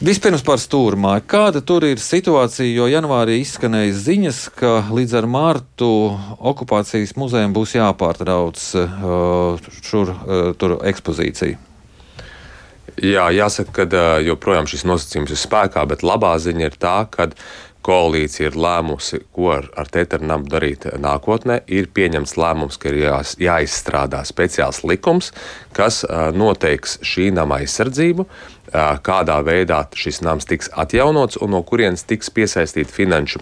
Vispirms par stūrmāju. Kāda tur ir situācija? Jo janvārī izskanēja ziņas, ka līdz ar mārtu okupācijas muzejam būs jāpārtrauc uh, šur, uh, ekspozīcija. Jā, jāsaka, ka uh, joprojām šis nosacījums ir spēkā, bet labā ziņa ir tā, ka koalīcija ir lēmusi, ko ar, ar Tēternamu darīt nākotnē. Ir pieņemts lēmums, ka ir jā, jāizstrādā speciāls likums, kas uh, noteiks šī nama aizsardzību kādā veidā šis nams tiks atjaunots un no kurienes tiks piesaistīti finanšu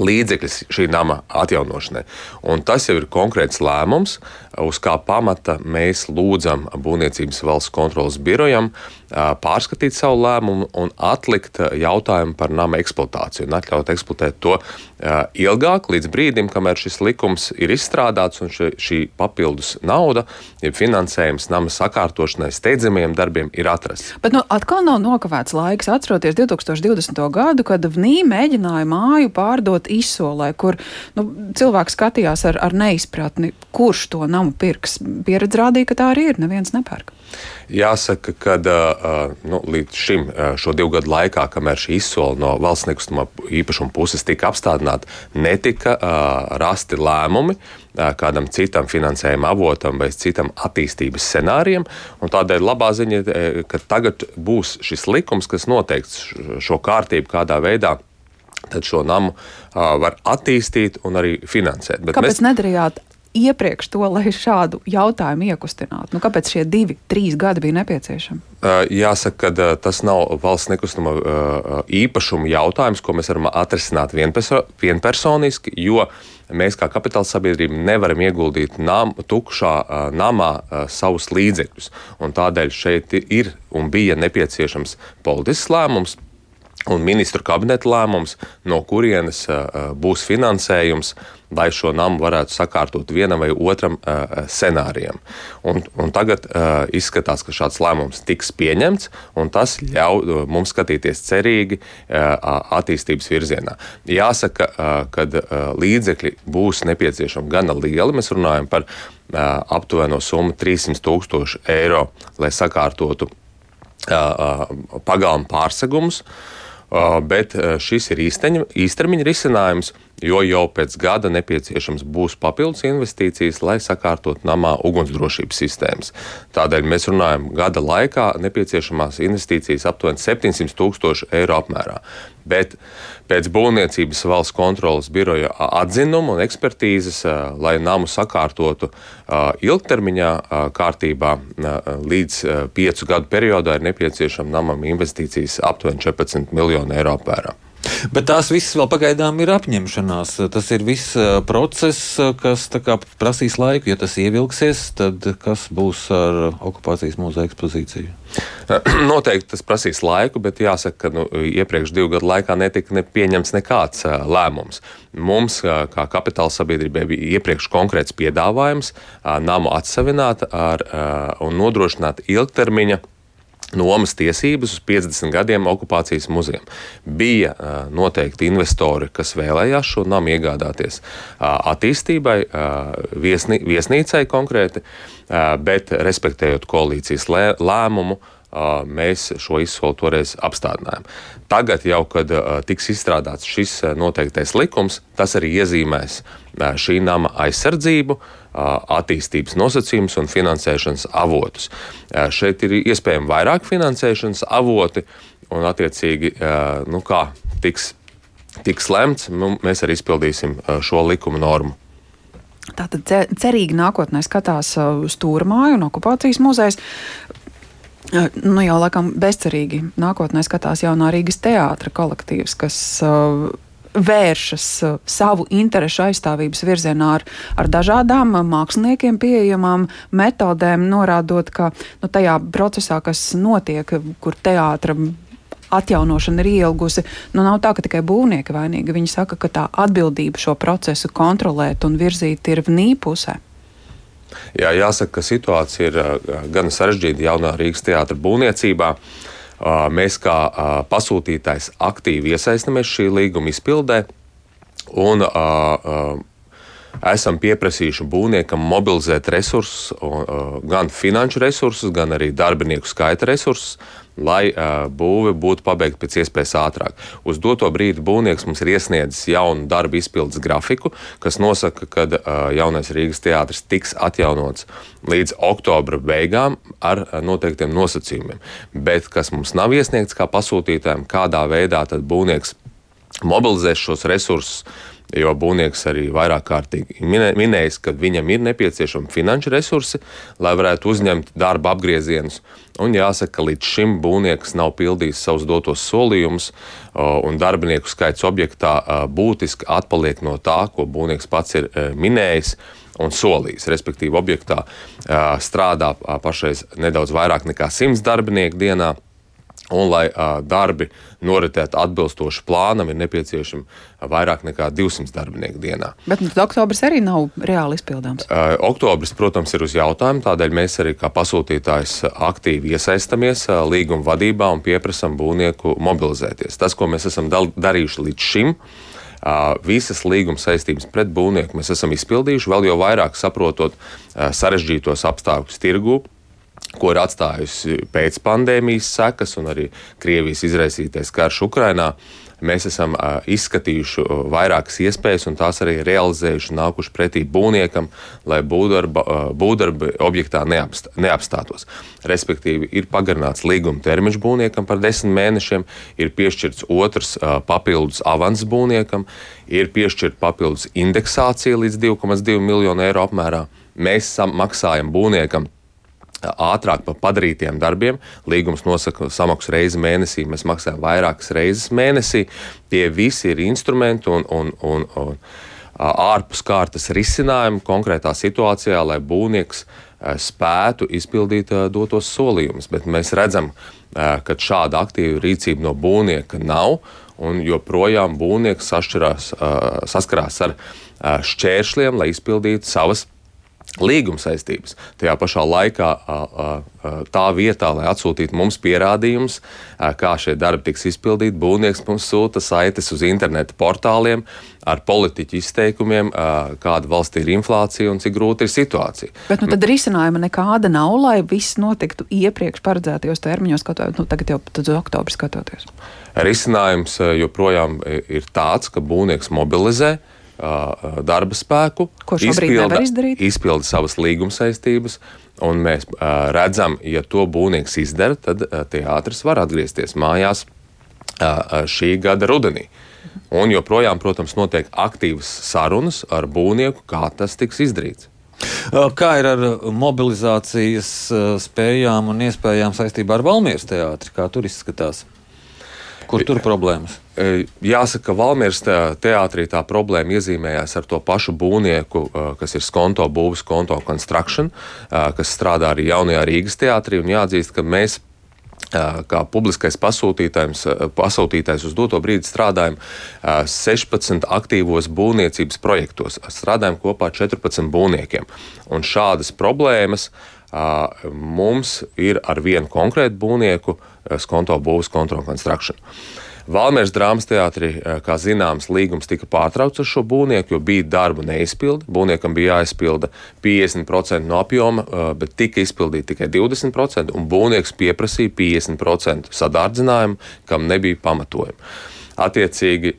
līdzekļus šī nama atjaunošanai. Un tas jau ir konkrēts lēmums, uz kā pamata mēs lūdzam Būvniecības valsts kontrolas birojam pārskatīt savu lēmumu un atlikt jautājumu par nama eksploatāciju un atļaut eksploatēt to ilgāk, līdz brīdim, kamēr šis likums ir izstrādāts un šī, šī papildus nauda, ja finansējums nama sakārtošanai, steidzamiem darbiem ir atrasts. Bet nu, atkal nav nokavēts laiks. Atceroties 2020. gadu, kad VNī mēģināja māju pārdot izsolē, kur nu, cilvēks skatījās ar, ar neizpratni, kurš to namu pirks. Pieredze rādīja, ka tā arī ir. Neviens nepērk. Jāsaka, ka nu, līdz šim šo divu gadu laikā, kamēr šī izsole no valsts nekustamā īpašuma puses tika apstādināta, netika rasti lēmumi kādam citam finansējuma avotam vai citam attīstības scenārijam. Tādēļ labā ziņa ir, ka tagad būs šis likums, kas noteiks šo kārtību, kādā veidā tad šo namu uh, var attīstīt un arī finansēt. Bet Kāpēc mēs nedarījāt iepriekš to, lai šādu jautājumu iekustinātu? Nu, kāpēc šie divi, trīs gadi bija nepieciešami? Jāsaka, ka tas nav valsts nekustama īpašuma jautājums, ko mēs varam atrisināt vienpersoniski, jo mēs kā kapitāla sabiedrība nevaram ieguldīt nam, tukšā namā savus līdzekļus. Tādēļ šeit ir un bija nepieciešams politisks lēmums un ministru kabineta lēmums, no kurienes būs finansējums, lai šo namu varētu sakārtot vienam vai otram scenārijam. Un, un tagad izskatās, ka šāds lēmums tiks pieņemts, un tas ļauj mums skatīties cerīgi attīstības virzienā. Jāsaka, ka līdzekļi būs nepieciešami gana lieli. Mēs runājam par aptuveno summu 300 tūkstoši eiro, lai sakārtotu pagalmu pārsegumus. Bet šis ir īsteņa, īstermiņa risinājums, jo jau pēc gada nepieciešams būs papildus investīcijas, lai sakārtot namā ugunsdrošības sistēmas. Tādēļ mēs runājam, gada laikā nepieciešamās investīcijas aptuveni 700 tūkstoši eiro apmērā. Bet pēc būvniecības valsts kontrolas biroja atzinuma un ekspertīzes, lai namu sakārtotu ilgtermiņā kārtībā, līdz piecu gadu periodā ir nepieciešama namam investīcijas aptuveni 14 miljonu eiro apmērā. Bet tās visas vēl pagaidām ir apņemšanās. Tas ir viss process, kas kā, prasīs laiku. Ja tas ievilksies, tad kas būs ar okupācijas muzeja ekspozīciju? Noteikti tas prasīs laiku, bet jāsaka, ka nu, iepriekš divu gadu laikā netika ne pieņemts nekāds lēmums. Mums, kā kapitāla sabiedrībai, bija iepriekš konkrēts piedāvājums namu atsavināt ar, un nodrošināt ilgtermiņa nomas tiesības uz 50 gadiem okupācijas muzejam. Bija uh, noteikti investori, kas vēlējās šo namu iegādāties uh, attīstībai, uh, viesnī, viesnīcai konkrēti, bet respektējot koalīcijas lē, lēmumu. Mēs šo izsoli toreiz apstādinājām. Tagad, jau, kad tiks izstrādāts šis noteiktais likums, tas arī iezīmēs šī nama aizsardzību, attīstības nosacījumus un finansēšanas avotus. Šeit ir iespējami vairāk finansēšanas avoti, un attiecīgi nu, kā tiks, tiks lemts, nu, mēs arī izpildīsim šo likuma normu. Tātad cerīgi nākotnē skatās uz Stūrmāju un okupācijas muzejs. Nu, jau laikam bezcerīgi nākotnē skatās jaunā Rīgas teātra kolektīvs, kas uh, vēršas uh, savu interesu aizstāvības virzienā ar, ar dažādām māksliniekiem pieejamām metodēm, norādot, ka nu, tajā procesā, kas notiek, kur teātra atjaunošana ir ielgusi. Nu, nav tā, ka tikai būvnieki vainīgi. Viņi saka, ka tā atbildība šo procesu kontrolēt un virzīt ir vnī pusē. Jā, jāsaka, ka situācija ir uh, gan sarežģīta jaunā Rīgas teātra būvniecībā. Uh, Mēs kā pasūtītājs aktīvi iesaistamies šī līguma izpildē. Un, esam pieprasījuši būvniekam mobilizēt resursus, gan finanšu resursus, gan arī darbinieku skaita resursus, lai uh, būve būtu pabeigta pēc iespējas ātrāk. Uz doto brīdi būvnieks mums ir iesniedzis jaunu darbu izpildes grafiku, kas nosaka, ka uh, jaunais Rīgas teātris tiks atjaunots līdz oktobra beigām ar uh, noteiktiem nosacījumiem. Bet kas mums nav iesniegts kā pasūtītājiem, kādā veidā tad būvnieks mobilizēs šos resursus jo būvnieks arī vairāk kārtīgi minējis, ka viņam ir nepieciešami finanšu resursi, lai varētu uzņemt darba apgriezienus. Un jāsaka, ka līdz šim būvnieks nav pildījis savus dotos solījumus, un darbinieku skaits objektā būtiski atpaliek no tā, ko būvnieks pats ir e, minējis un solījis. Respektīvi, objektā strādā pašreiz nedaudz vairāk nekā 100 darbinieku dienā. Un, lai uh, darbi noritētu atbilstoši plānam, ir nepieciešama vairāk nekā 200 darbinieku dienā. Bet nu, oktobris arī nav reāli izpildāms. Uh, oktobris, protams, ir uz jautājumu. Tādēļ mēs arī kā pasūtītājs aktīvi iesaistamies uh, līguma vadībā un pieprasām būvnieku mobilizēties. Tas, ko mēs esam darījuši līdz šim, Uh, visas līguma saistības pret būvnieku mēs esam izpildījuši, vēl jau vairāk saprotot sarežģītos apstākļus tirgū, ko ir atstājusi pēc pandēmijas sekas un arī Krievijas izraisītais karš Ukrainā. Mēs esam izskatījuši vairākas iespējas, un tās arī realizējuši, nākuši pretī būvniekam, lai būvdarbi objektā neapst, neapstātos. Respektīvi, ir pagarināts līguma termiņš būvniekam par desmit mēnešiem, ir piešķirts otrs papildus avans būvniekam, ir piešķirta papildus indeksācija līdz 2,2 miljonu eiro apmērā. Mēs maksājam būvniekam ātrāk par padarītiem darbiem. Līgums nosaka samaksu reizi mēnesī, mēs maksājam vairākas reizes mēnesī. Tie visi ir instrumenti un, un, un, un ārpus kārtas risinājumi konkrētā situācijā, lai būvnieks spētu izpildīt dotos solījumus. Bet mēs redzam, ka šāda aktīva rīcība no būvnieka nav, un joprojām būvnieks saskarās ar šķēršļiem, lai izpildītu savas līguma saistības. Tajā pašā laikā tā vietā, lai atsūtītu mums pierādījumus, kā šie darbi tiks izpildīti, būvnieks mums sūta saites uz interneta portāliem ar politiķu izteikumiem, kāda valstī ir inflācija un cik grūta ir situācija. Bet nu, tad risinājuma nekāda nav, lai viss notiktu iepriekš paredzētajos termiņos, kaut nu, tagad jau uz oktobru skatoties. Risinājums joprojām ir tāds, ka būvnieks mobilizē darba spēku, izpilda, izpilda savas līguma saistības. Un mēs redzam, ja to būvnieks izdara, tad teātris var atgriezties mājās šī gada rudenī. Un joprojām, protams, notiek aktīvas sarunas ar būvnieku, kā tas tiks izdarīts. Kā ir ar mobilizācijas spējām un iespējām saistībā ar Valmieras teātri? Kā tur izskatās? Kur tur problēmas? E, jāsaka, ka Valmieras teātrī tā problēma iezīmējās ar to pašu būvnieku, e, kas ir Skonto būvs, Skonto Construction, e, kas strādā arī jaunajā Rīgas teātrī. Jāatzīst, ka mēs kā publiskais pasūtītājs, pasūtītājs uz doto brīdi strādājam 16 aktīvos būvniecības projektos. Strādājam kopā ar 14 būvniekiem. Un šādas problēmas mums ir ar vienu konkrētu būvnieku, Skonto būvs, Skonto Construction. Valmērs drāmas teātrī, eh, kā zināms, līgums tika pārtraukts ar šo būvnieku, jo bija darbu neizpildi. Būvniekam bija jāizpilda 50% no apjoma, eh, bet tika izpildīti tikai 20%, un būvnieks pieprasīja 50% sadārdzinājumu, kam nebija pamatojuma. Attiecīgi,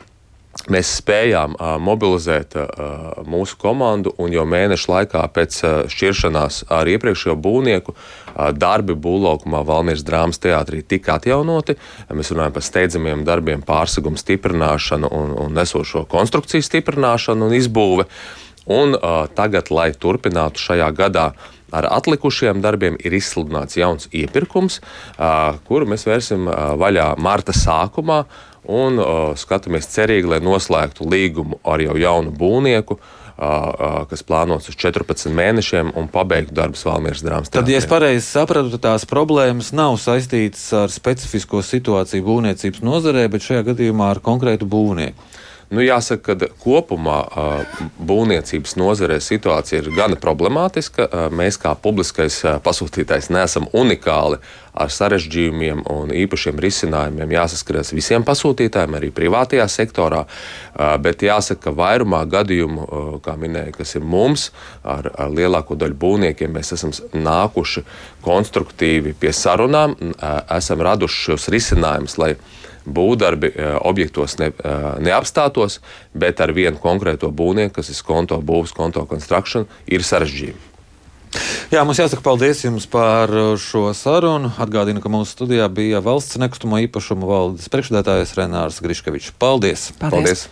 mēs spējām uh, mobilizēt uh, mūsu komandu, un jau mēneša laikā pēc uh, šķiršanās ar iepriekšējo būvnieku uh, darbi būvlaukumā Valmīras drāmas teātrī tika atjaunoti. Mēs runājam par steidzamiem darbiem, pārsegumu stiprināšanu un, un nesošo konstrukciju stiprināšanu un izbūvi. Un, uh, tagad, lai turpinātu šajā gadā ar atlikušajiem darbiem ir izsludināts jauns iepirkums, uh, kuru mēs vērsim uh, vaļā marta sākumā un uh, skatāmies cerīgi, lai noslēgtu līgumu ar jau jaunu būvnieku. Uh, uh, kas plānots uz 14 mēnešiem un pabeigtu darbus Valmīras drāmas. Tad, ja es pareizi sapratu, tad tās problēmas nav saistītas ar specifisko situāciju būvniecības nozarē, bet šajā gadījumā ar konkrētu būvnieku. Nu, jāsaka, ka kopumā būvniecības nozarē situācija ir gana problemātiska. Mēs, kā publiskais pasūtītājs, neesam unikāli ar sarežģījumiem un īpašiem risinājumiem. Jāsaskaras visiem pasūtītājiem, arī privātajā sektorā. Bet jāsaka, ka vairumā gadījumu, kā minēja, kas ir mums, ar, ar lielāko daļu būvniekiem, mēs esam nākuši konstruktīvi pie sarunām, esam raduši šos risinājumus būvdarbi eh, objektos ne, eh, neapstātos, bet ar vienu konkrēto būvnieku, kas ir konto būvs, konto construction, ir sarežģījumi. Jā, mums jāsaka paldies jums par eh, šo sarunu. Atgādinu, ka mūsu studijā bija valsts nekustamo īpašumu valdes priekšstādātājs Renārs Griškevičs. Paldies! paldies. paldies.